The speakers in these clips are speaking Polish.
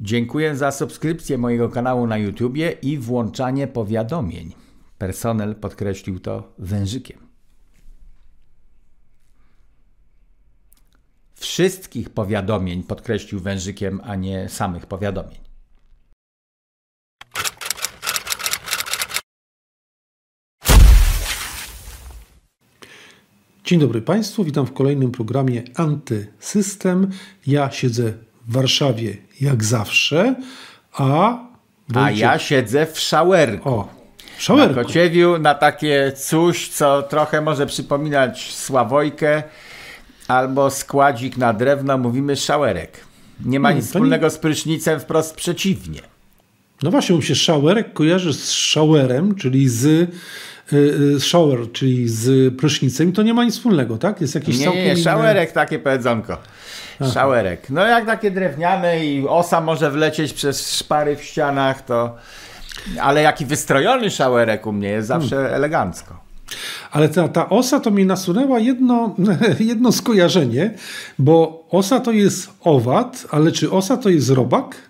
Dziękuję za subskrypcję mojego kanału na YouTubie i włączanie powiadomień. Personel podkreślił to wężykiem. Wszystkich powiadomień podkreślił wężykiem, a nie samych powiadomień. Dzień dobry Państwu, witam w kolejnym programie Antysystem. Ja siedzę w Warszawie jak zawsze, a. A ja siedzę w szałerku. O, w szałerku. Na Kociewiu, na takie coś, co trochę może przypominać Sławojkę albo składzik na drewno, mówimy szałerek. Nie ma Hmm, nic wspólnego nie... z prysznicem, wprost przeciwnie. No właśnie, mi się szałerek kojarzy z showerem, czyli z y, y, shower, czyli z prysznicem to nie ma nic wspólnego, tak? Jest jakiś Nie, całkiem nie, inny- szałerek, takie powiedzonko. Szałerek. No jak takie drewniane i osa może wlecieć przez szpary w ścianach, to... Ale jaki wystrojony szałerek u mnie jest zawsze Hmm. elegancko. Ale ta, ta osa to mi nasunęła jedno, jedno skojarzenie, bo osa to jest owad, ale czy osa to jest robak?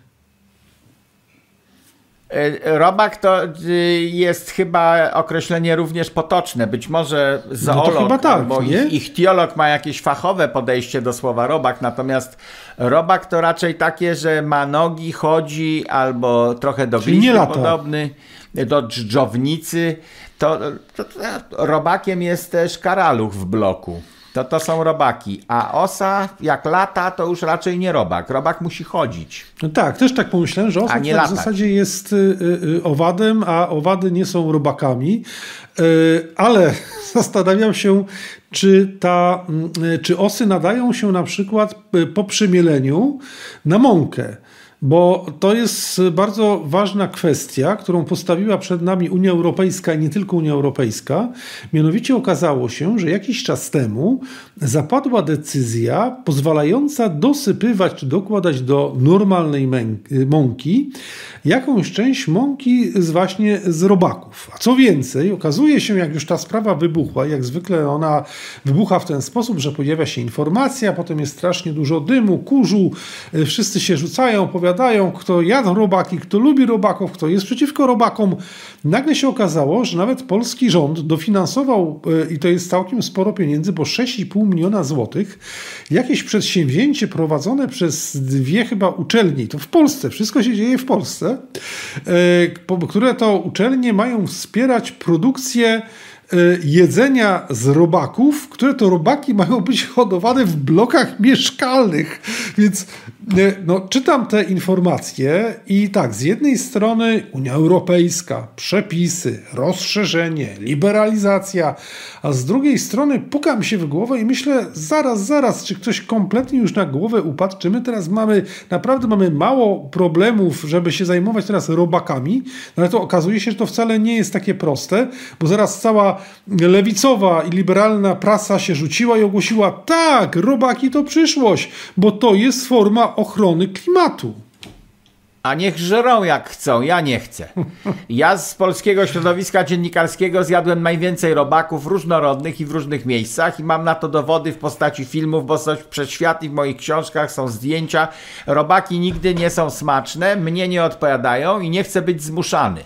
E, Robak to y, jest chyba określenie również potoczne. Być może zoolog No chyba tak, albo nie? ich, ichtiolog ma jakieś fachowe podejście do słowa robak, natomiast robak to raczej takie, że ma nogi, chodzi albo trochę do glizdy podobny, do dżdżownicy. To, to, to robakiem jest też karaluch w bloku. To, to są robaki, a osa jak lata to już raczej nie robak. Robak musi chodzić. No tak, też tak pomyślałem, że A osa nie tak w zasadzie jest y, y, owadem, a owady nie są robakami. Y, ale zastanawiam się, czy, ta, y, czy osy nadają się na przykład y, po przemieleniu na mąkę. Bo to jest bardzo ważna kwestia, którą postawiła przed nami Unia Europejska i nie tylko Unia Europejska. Mianowicie okazało się, że jakiś czas temu zapadła decyzja pozwalająca dosypywać czy dokładać do normalnej mąki jakąś część mąki z właśnie z robaków. A co więcej, okazuje się, jak już ta sprawa wybuchła, jak zwykle ona wybucha w ten sposób, że pojawia się informacja, potem jest strasznie dużo dymu, kurzu, y, wszyscy się rzucają, opowiadają, kto jadł robaki, kto lubi robaków, kto jest przeciwko robakom. Nagle się okazało, że nawet polski rząd dofinansował, y, i to jest całkiem sporo pieniędzy, bo 6,5 miliona złotych, jakieś przedsięwzięcie prowadzone przez dwie chyba uczelnie, i to w Polsce, wszystko się dzieje w Polsce, po- które to uczelnie mają wspierać produkcję jedzenia z robaków, które to robaki mają być hodowane w blokach mieszkalnych. Więc y, no, czytam te informacje i tak, z jednej strony Unia Europejska, przepisy, rozszerzenie, liberalizacja, a z drugiej strony pukam się w głowę i myślę, zaraz, zaraz, czy ktoś kompletnie już na głowę upadł, czy my teraz mamy, naprawdę mamy mało problemów, żeby się zajmować teraz robakami, no ale to okazuje się, że to wcale nie jest takie proste, bo zaraz cała lewicowa i liberalna prasa się rzuciła i ogłosiła, tak, robaki to przyszłość, bo to jest forma ochrony klimatu. A niech żerą jak chcą, ja nie chcę. Ja z polskiego środowiska dziennikarskiego zjadłem najwięcej robaków różnorodnych i w różnych miejscach i mam na to dowody w postaci filmów, bo są przeświatli w moich książkach, są zdjęcia. Robaki nigdy nie są smaczne, mnie nie odpowiadają i nie chcę być zmuszany.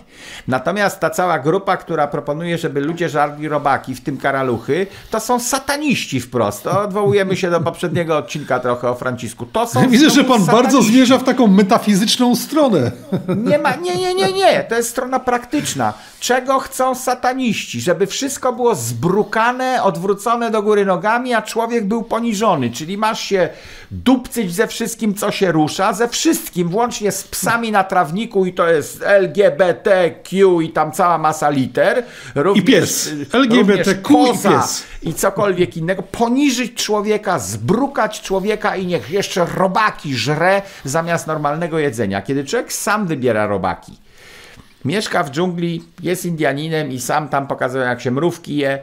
Natomiast ta cała grupa, która proponuje, żeby ludzie żarli robaki, w tym karaluchy, to są sataniści wprost. Odwołujemy się do poprzedniego odcinka trochę o Francisku. To są Widzę, że pan bardzo sataniści. zmierza w taką metafizyczną stronę. Nie ma, nie, nie, nie, nie. To jest strona praktyczna. Czego chcą sataniści? Żeby wszystko było zbrukane, odwrócone do góry nogami, a człowiek był poniżony. Czyli masz się dupcyć ze wszystkim, co się rusza, ze wszystkim, włącznie z psami na trawniku i to jest LGBTQ i tam cała masa liter. Również, I pies. również LGBTQ i koza pies. i cokolwiek innego. Poniżyć człowieka, zbrukać człowieka i niech jeszcze robaki żre zamiast normalnego jedzenia. Kiedy człowiek sam wybiera robaki, mieszka w dżungli, jest Indianinem i sam tam pokazuje, jak się mrówki je,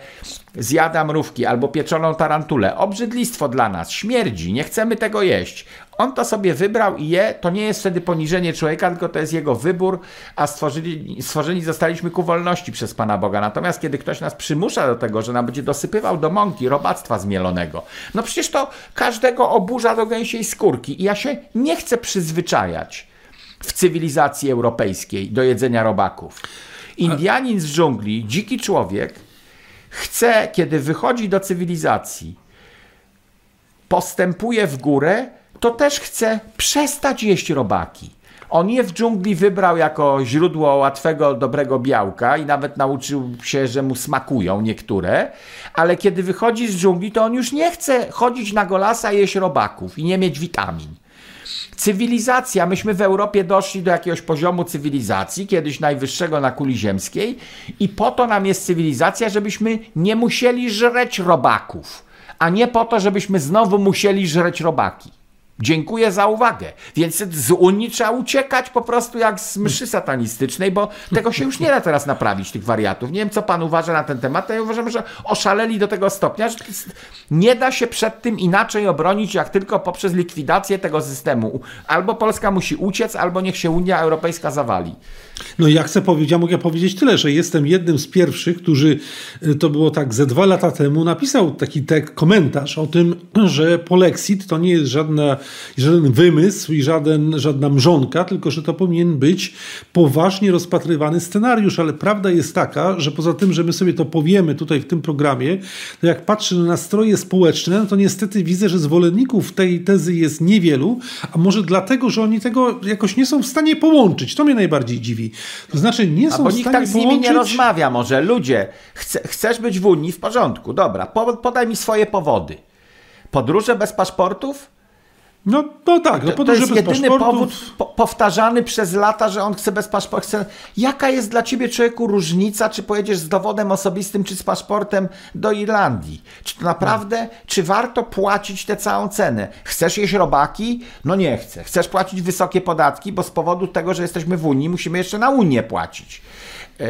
zjada mrówki albo pieczoną tarantulę. Obrzydlistwo dla nas, śmierdzi, nie chcemy tego jeść. On to sobie wybrał i je, to nie jest wtedy poniżenie człowieka, tylko to jest jego wybór, a stworzyli, stworzeni zostaliśmy ku wolności przez Pana Boga. Natomiast kiedy ktoś nas przymusza do tego, że nam będzie dosypywał do mąki robactwa zmielonego, no przecież to każdego oburza do gęsiej skórki i ja się nie chcę przyzwyczajać. W cywilizacji europejskiej do jedzenia robaków. Indianin z dżungli, dziki człowiek, chce, kiedy wychodzi do cywilizacji, postępuje w górę, to też chce przestać jeść robaki. On je w dżungli wybrał jako źródło łatwego, dobrego białka i nawet nauczył się, że mu smakują niektóre, ale kiedy wychodzi z dżungli, to on już nie chce chodzić na golasa i jeść robaków i nie mieć witamin. Cywilizacja, myśmy w Europie doszli do jakiegoś poziomu cywilizacji, kiedyś najwyższego na kuli ziemskiej, i po to nam jest cywilizacja, żebyśmy nie musieli żreć robaków, a nie po to, żebyśmy znowu musieli żreć robaki. Dziękuję za uwagę. Więc z Unii trzeba uciekać po prostu jak z mszy satanistycznej, bo tego się już nie da teraz naprawić, tych wariatów. Nie wiem, co pan uważa na ten temat, ja uważam, że oszaleli do tego stopnia, że nie da się przed tym inaczej obronić, jak tylko poprzez likwidację tego systemu. Albo Polska musi uciec, albo niech się Unia Europejska zawali. No ja chcę powiedzieć, ja mogę powiedzieć tyle, że jestem jednym z pierwszych, którzy, y, to było tak ze dwa lata temu, napisał taki tek, komentarz o tym, że polexit to nie jest żadna, żaden wymysł i żaden, żadna mrzonka, tylko że to powinien być poważnie rozpatrywany scenariusz, ale prawda jest taka, że poza tym, że my sobie to powiemy tutaj w tym programie, to jak patrzę na nastroje społeczne, no to niestety widzę, że zwolenników tej tezy jest niewielu, a może dlatego, że oni tego jakoś nie są w stanie połączyć. To mnie najbardziej dziwi. To znaczy nie są bo w nikt stanie tak z nimi połączyć... nie rozmawia może. Ludzie, chce, chcesz być w Unii? W porządku, dobra. Po, podaj mi swoje powody. Podróże bez paszportów? No, no tak, no to, to jest jedyny paszportów... powód po, powtarzany przez lata, że on chce bez paszportu. Chce... Jaka jest dla ciebie, człowieku, różnica, czy pojedziesz z dowodem osobistym, czy z paszportem do Irlandii? Czy to naprawdę, czy warto płacić tę całą cenę? Chcesz jeść robaki? No nie chcę. Chcesz płacić wysokie podatki, bo z powodu tego, że jesteśmy w Unii, musimy jeszcze na Unię płacić. E,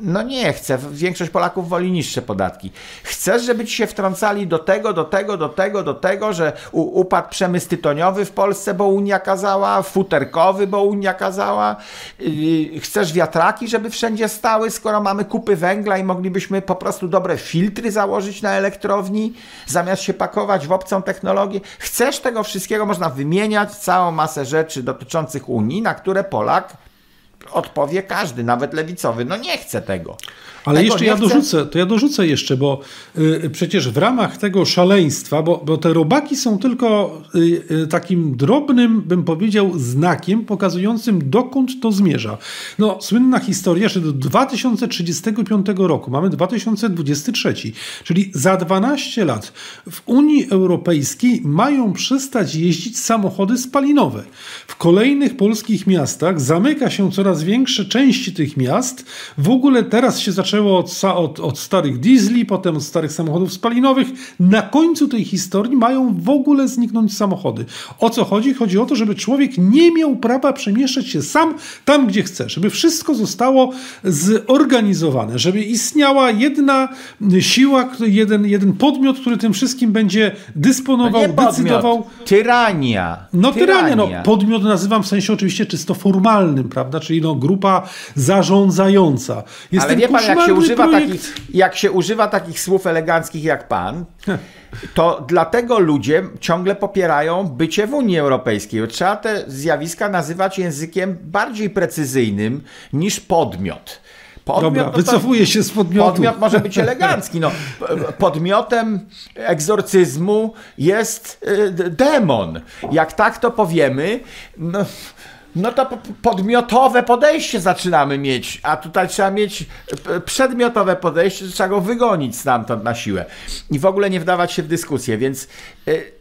no nie chcę. Większość Polaków woli niższe podatki. Chcesz, żeby ci się wtrącali do tego, do tego, do tego, do tego, że upadł przemysł tytoniowy w Polsce, bo Unia kazała, futerkowy, bo Unia kazała. Y, chcesz wiatraki, żeby wszędzie stały, skoro mamy kupy węgla i moglibyśmy po prostu dobre filtry założyć na elektrowni, zamiast się pakować w obcą technologię. Chcesz tego wszystkiego, można wymieniać całą masę rzeczy dotyczących Unii, na które Polak odpowie każdy, nawet lewicowy. No nie chce tego. Ale tego jeszcze ja chce... dorzucę, to ja dorzucę jeszcze, bo y, przecież w ramach tego szaleństwa, bo, bo te robaki są tylko y, y, takim drobnym, bym powiedział, znakiem pokazującym dokąd to zmierza. No, słynna historia, że do 2035 roku, mamy 2023, czyli za 12 lat w Unii Europejskiej mają przestać jeździć samochody spalinowe. W kolejnych polskich miastach zamyka się coraz większe części tych miast. W ogóle teraz się zaczęło od, od, od, starych diesli, potem od starych samochodów spalinowych. Na końcu tej historii mają w ogóle zniknąć samochody. O co chodzi? Chodzi o to, żeby człowiek nie miał prawa przemieszczać się sam tam, gdzie chce. Żeby wszystko zostało zorganizowane. Żeby istniała jedna siła, jeden, jeden podmiot, który tym wszystkim będzie dysponował, no decydował. Tyrania. No tyrania. No, podmiot nazywam w sensie oczywiście czysto formalnym, prawda? Czyli no, grupa zarządzająca. Ale wie pan, jak się, używa takich, jak się używa takich słów eleganckich jak pan, to dlatego ludzie ciągle popierają bycie w Unii Europejskiej. Trzeba te zjawiska nazywać językiem bardziej precyzyjnym niż podmiot. Podmiot, Dobra, no wycofuję się z podmiotu. Podmiot może być elegancki. No, podmiotem egzorcyzmu jest y, demon. Jak tak to powiemy, no, no to podmiotowe podejście zaczynamy mieć, a tutaj trzeba mieć przedmiotowe podejście, że trzeba go wygonić stamtąd na siłę. I w ogóle nie wdawać się w dyskusję, więc y,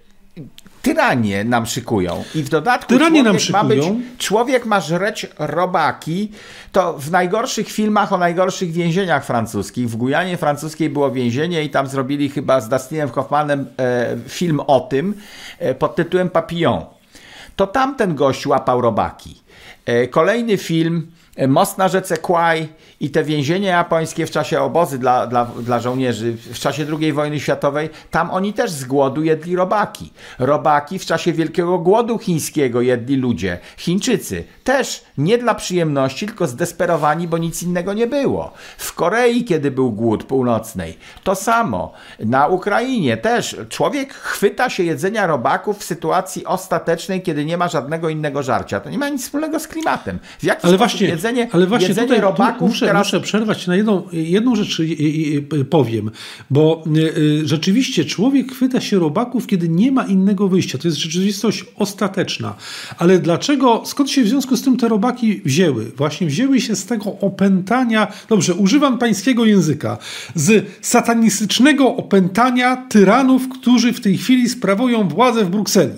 tyranie nam szykują. I w dodatku tyranie nam szykują. ma być, człowiek ma żreć robaki, to w najgorszych filmach o najgorszych więzieniach francuskich, w Gujanie francuskiej było więzienie i tam zrobili chyba z Dustinem Hoffmanem e, film o tym e, pod tytułem Papillon to tamten gość łapał robaki. E, kolejny film most na rzece Kwai i te więzienia japońskie w czasie obozy dla, dla, dla żołnierzy w czasie II wojny światowej, tam oni też z głodu jedli robaki. Robaki w czasie wielkiego głodu chińskiego jedli ludzie. Chińczycy też nie dla przyjemności, tylko zdesperowani, bo nic innego nie było. W Korei, kiedy był głód północnej, to samo. Na Ukrainie też człowiek chwyta się jedzenia robaków w sytuacji ostatecznej, kiedy nie ma żadnego innego żarcia. To nie ma nic wspólnego z klimatem. W jaki ale właśnie, jedzenie, ale właśnie jedzenie tutaj, robaków muszę, teraz... muszę przerwać na jedną, jedną rzecz powiem, bo y, rzeczywiście człowiek chwyta się robaków, kiedy nie ma innego wyjścia. To jest rzeczywistość ostateczna. Ale dlaczego, skąd się w związku z tym te robaki wzięły? Właśnie wzięły się z tego opętania, dobrze, używam pańskiego języka, z satanistycznego opętania tyranów, którzy w tej chwili sprawują władzę w Brukseli.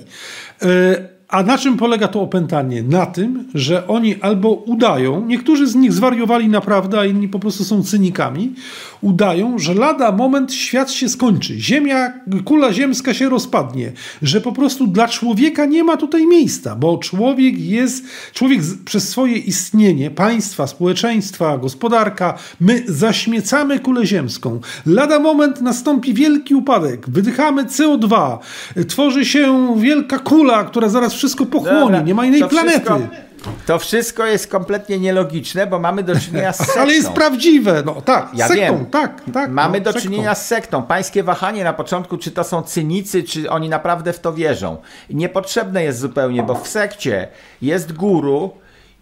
A na czym polega to opętanie? Na tym, że oni albo udają, niektórzy z nich zwariowali naprawdę, a inni po prostu są cynikami, udają, że lada moment świat się skończy, ziemia, kula ziemska się rozpadnie, że po prostu dla człowieka nie ma tutaj miejsca, bo człowiek jest, człowiek przez swoje istnienie, państwa, społeczeństwa, gospodarka, my zaśmiecamy kulę ziemską. Lada moment nastąpi wielki upadek, wydychamy CO2, tworzy się wielka kula, która zaraz wszystko pochłonie, Dobra, nie ma innej planety. Wszystko, to wszystko jest kompletnie nielogiczne, bo mamy do czynienia z sektą. Ale jest prawdziwe, no tak, ja sektą, wiem. tak, tak. Mamy no, do sektą. czynienia z sektą. Pańskie wahanie na początku, czy to są cynicy, czy oni naprawdę w to wierzą. Niepotrzebne jest zupełnie, bo w sekcie jest guru,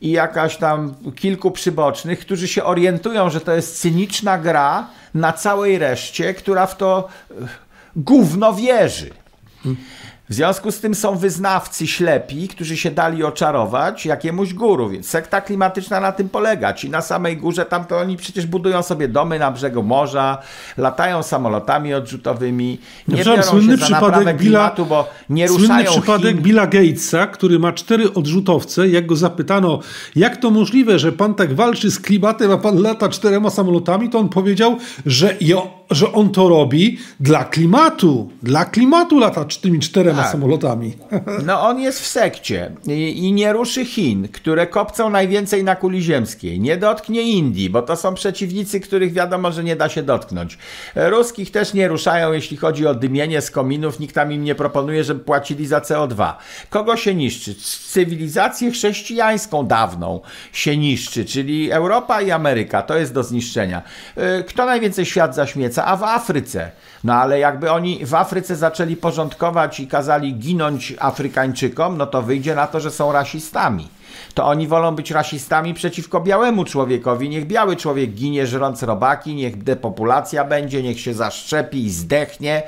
i jakaś tam kilku przybocznych, którzy się orientują, że to jest cyniczna gra na całej reszcie, która w to gówno wierzy. W związku z tym są wyznawcy ślepi, którzy się dali oczarować jakiemuś guru, więc sekta klimatyczna na tym polega. Ci na samej górze, tam to oni przecież budują sobie domy na brzegu morza, latają samolotami odrzutowymi, nie no, biorą słynny się przypadek Billa, klimatu, bo nie ruszają Słynny przypadek Chin. Billa Gatesa, który ma cztery odrzutowce, jak go zapytano, jak to możliwe, że pan tak walczy z klimatem, a pan lata czterema samolotami, to on powiedział, że jo że on to robi dla klimatu. Dla klimatu lata tymi czterema tak. samolotami. No on jest w sekcie I, i nie ruszy Chin, które kopcą najwięcej na kuli ziemskiej. Nie dotknie Indii, bo to są przeciwnicy, których wiadomo, że nie da się dotknąć. Ruskich też nie ruszają, jeśli chodzi o dymienie z kominów. Nikt tam im nie proponuje, żeby płacili za CO2. Kogo się niszczy? Cywilizację chrześcijańską dawną się niszczy, czyli Europa i Ameryka. To jest do zniszczenia. Y, kto najwięcej świat zaśmieca? A w Afryce. No ale jakby oni w Afryce zaczęli porządkować i kazali ginąć Afrykańczykom, no to wyjdzie na to, że są rasistami. To oni wolą być rasistami przeciwko białemu człowiekowi. Niech biały człowiek ginie żrąc robaki, niech depopulacja będzie, niech się zaszczepi i zdechnie.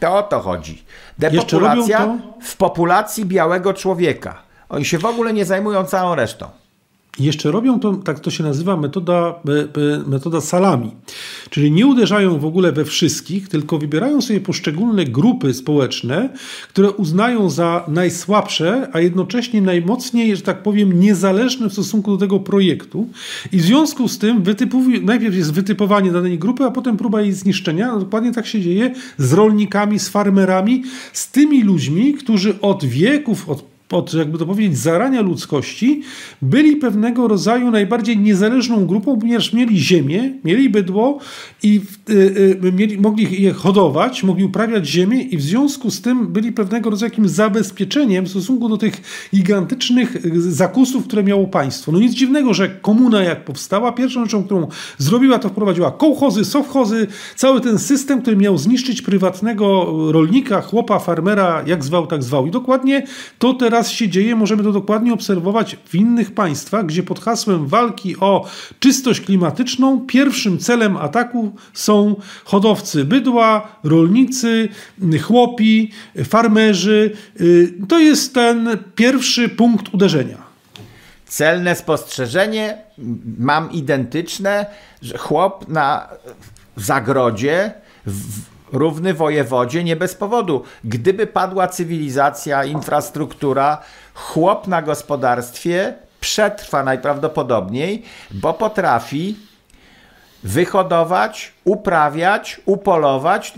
To o to chodzi. Depopulacja w populacji białego człowieka. Oni się w ogóle nie zajmują całą resztą. Jeszcze robią to, tak to się nazywa, metoda, metoda salami. Czyli nie uderzają w ogóle we wszystkich, tylko wybierają sobie poszczególne grupy społeczne, które uznają za najsłabsze, a jednocześnie najmocniej, że tak powiem, niezależne w stosunku do tego projektu. I w związku z tym najpierw jest wytypowanie danej grupy, a potem próba jej zniszczenia. No, dokładnie tak się dzieje z rolnikami, z farmerami, z tymi ludźmi, którzy od wieków, od od, jakby to powiedzieć, zarania ludzkości, byli pewnego rodzaju najbardziej niezależną grupą, ponieważ mieli ziemię, mieli bydło i y, y, mieli, mogli je hodować, mogli uprawiać ziemię i w związku z tym byli pewnego rodzaju jakimś zabezpieczeniem w stosunku do tych gigantycznych zakusów, które miało państwo. No nic dziwnego, że komuna jak powstała, pierwszą rzeczą, którą zrobiła, to wprowadziła kołchozy, sowchozy, cały ten system, który miał zniszczyć prywatnego rolnika, chłopa, farmera, jak zwał, tak zwał. I dokładnie to teraz teraz się dzieje, możemy to dokładnie obserwować w innych państwach, gdzie pod hasłem walki o czystość klimatyczną pierwszym celem ataku są hodowcy bydła, rolnicy, chłopi, farmerzy. Y, to jest ten pierwszy punkt uderzenia. Celne spostrzeżenie mam identyczne, że chłop na zagrodzie w równy wojewodzie nie bez powodu. Gdyby padła cywilizacja, infrastruktura, chłop na gospodarstwie przetrwa najprawdopodobniej, bo potrafi wyhodować, uprawiać, upolować,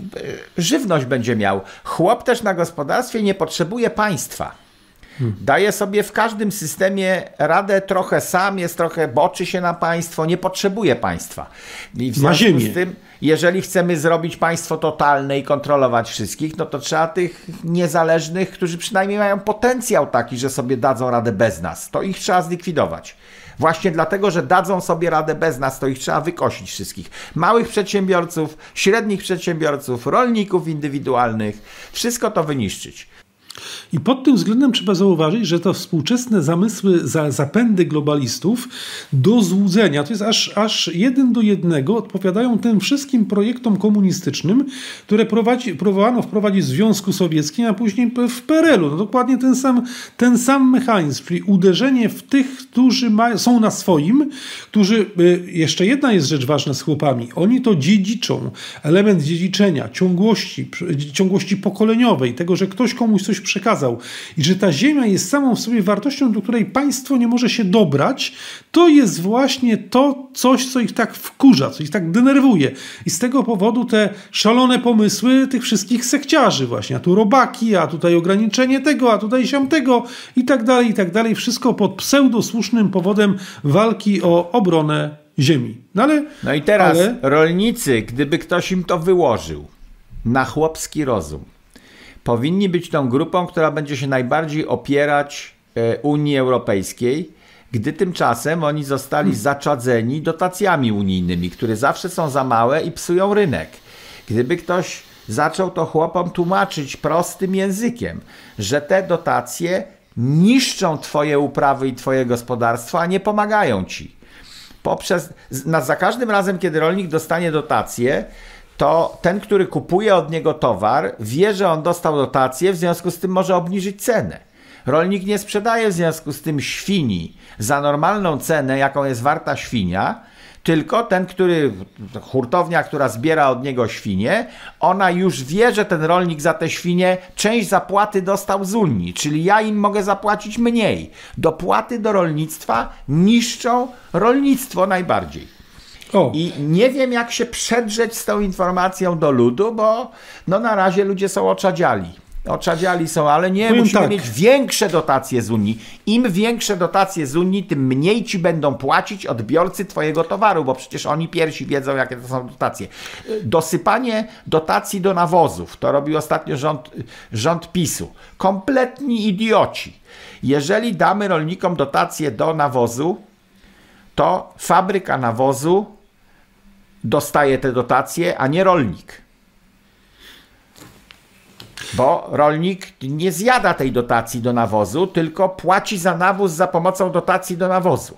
żywność będzie miał. Chłop też na gospodarstwie nie potrzebuje państwa. Daje sobie w każdym systemie radę trochę sam, jest trochę, boczy się na państwo, nie potrzebuje państwa. I w ziemię. z tym, jeżeli chcemy zrobić państwo totalne i kontrolować wszystkich, no to trzeba tych niezależnych, którzy przynajmniej mają potencjał taki, że sobie dadzą radę bez nas. To ich trzeba zlikwidować. Właśnie dlatego, że dadzą sobie radę bez nas, to ich trzeba wykosić wszystkich. Małych przedsiębiorców, średnich przedsiębiorców, rolników indywidualnych, wszystko to wyniszczyć. I pod tym względem trzeba zauważyć, że to współczesne zamysły, za, zapędy globalistów do złudzenia, to jest aż, aż jeden do jednego, odpowiadają tym wszystkim projektom komunistycznym, które prowadzi, próbowano wprowadzić w Związku Sowieckim, a później w PRL-u. No dokładnie ten sam, ten sam mechanizm, czyli uderzenie w tych, którzy ma, są na swoim, którzy, y, jeszcze jedna jest rzecz ważna z chłopami, oni to dziedziczą, element dziedziczenia, ciągłości, ciągłości pokoleniowej, tego, że ktoś komuś coś przekazał i że ta ziemia jest samą w sobie wartością, do której państwo nie może się dobrać, to jest właśnie to coś, co ich tak wkurza, co ich tak denerwuje. I z tego powodu te szalone pomysły tych wszystkich sekciarzy właśnie, a tu robaki, a tutaj ograniczenie tego, a tutaj siamtego i tak dalej, i tak dalej. Wszystko pod pseudosłusznym powodem walki o obronę ziemi. No ale... No i teraz ale, rolnicy, gdyby ktoś im to wyłożył na chłopski rozum, powinni być tą grupą, która będzie się najbardziej opierać e, Unii Europejskiej, gdy tymczasem oni zostali zaczadzeni dotacjami unijnymi, które zawsze są za małe i psują rynek. Gdyby ktoś zaczął to chłopom tłumaczyć prostym językiem, że te dotacje niszczą twoje uprawy i twoje gospodarstwo, a nie pomagają ci poprzez, na, za każdym razem, kiedy rolnik dostanie dotację, to ten, który kupuje od niego towar, wie, że on dostał dotację, w związku z tym może obniżyć cenę. Rolnik nie sprzedaje w związku z tym świni za normalną cenę, jaką jest warta świnia, tylko ten, który, hurtownia, która zbiera od niego świnie, ona już wie, że ten rolnik za te świnie część zapłaty dostał z Unii, czyli ja im mogę zapłacić mniej. Dopłaty do rolnictwa niszczą rolnictwo najbardziej. O, I nie wiem, jak się przedrzeć z tą informacją do ludu, bo no na razie ludzie są oczadziali. Oczadziali są, ale nie, Powiem musimy tak. mieć większe dotacje z Unii. Im większe dotacje z Unii, tym mniej ci będą płacić odbiorcy twojego towaru, bo przecież oni pierwsi wiedzą, jakie to są dotacje. Dosypanie dotacji do nawozów, to robił ostatnio rząd, rząd PiSu. Kompletni idioci. Jeżeli damy rolnikom dotacje do nawozu, to fabryka nawozu dostaje te dotacje, a nie rolnik. Bo rolnik nie zjada tej dotacji do nawozu, tylko płaci za nawóz za pomocą dotacji do nawozu.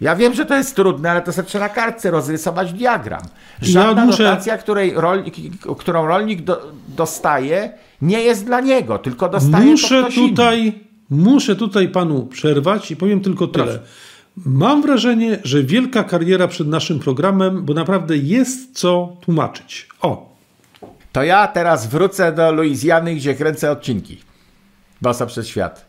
Ja wiem, że to jest trudne, ale to sobie trzeba na kartce rozrysować diagram. Żadna Ja muszę- dotacja, której rolnik, którą rolnik do, dostaje, nie jest dla niego, tylko dostaje to Muszę inny. tutaj, muszę tutaj panu przerwać i powiem tylko tyle. Proszę. Mam wrażenie, że wielka kariera przed naszym programem, bo naprawdę jest co tłumaczyć. O, To ja teraz wrócę do Luizjany, gdzie kręcę odcinki. Bosa przez świat.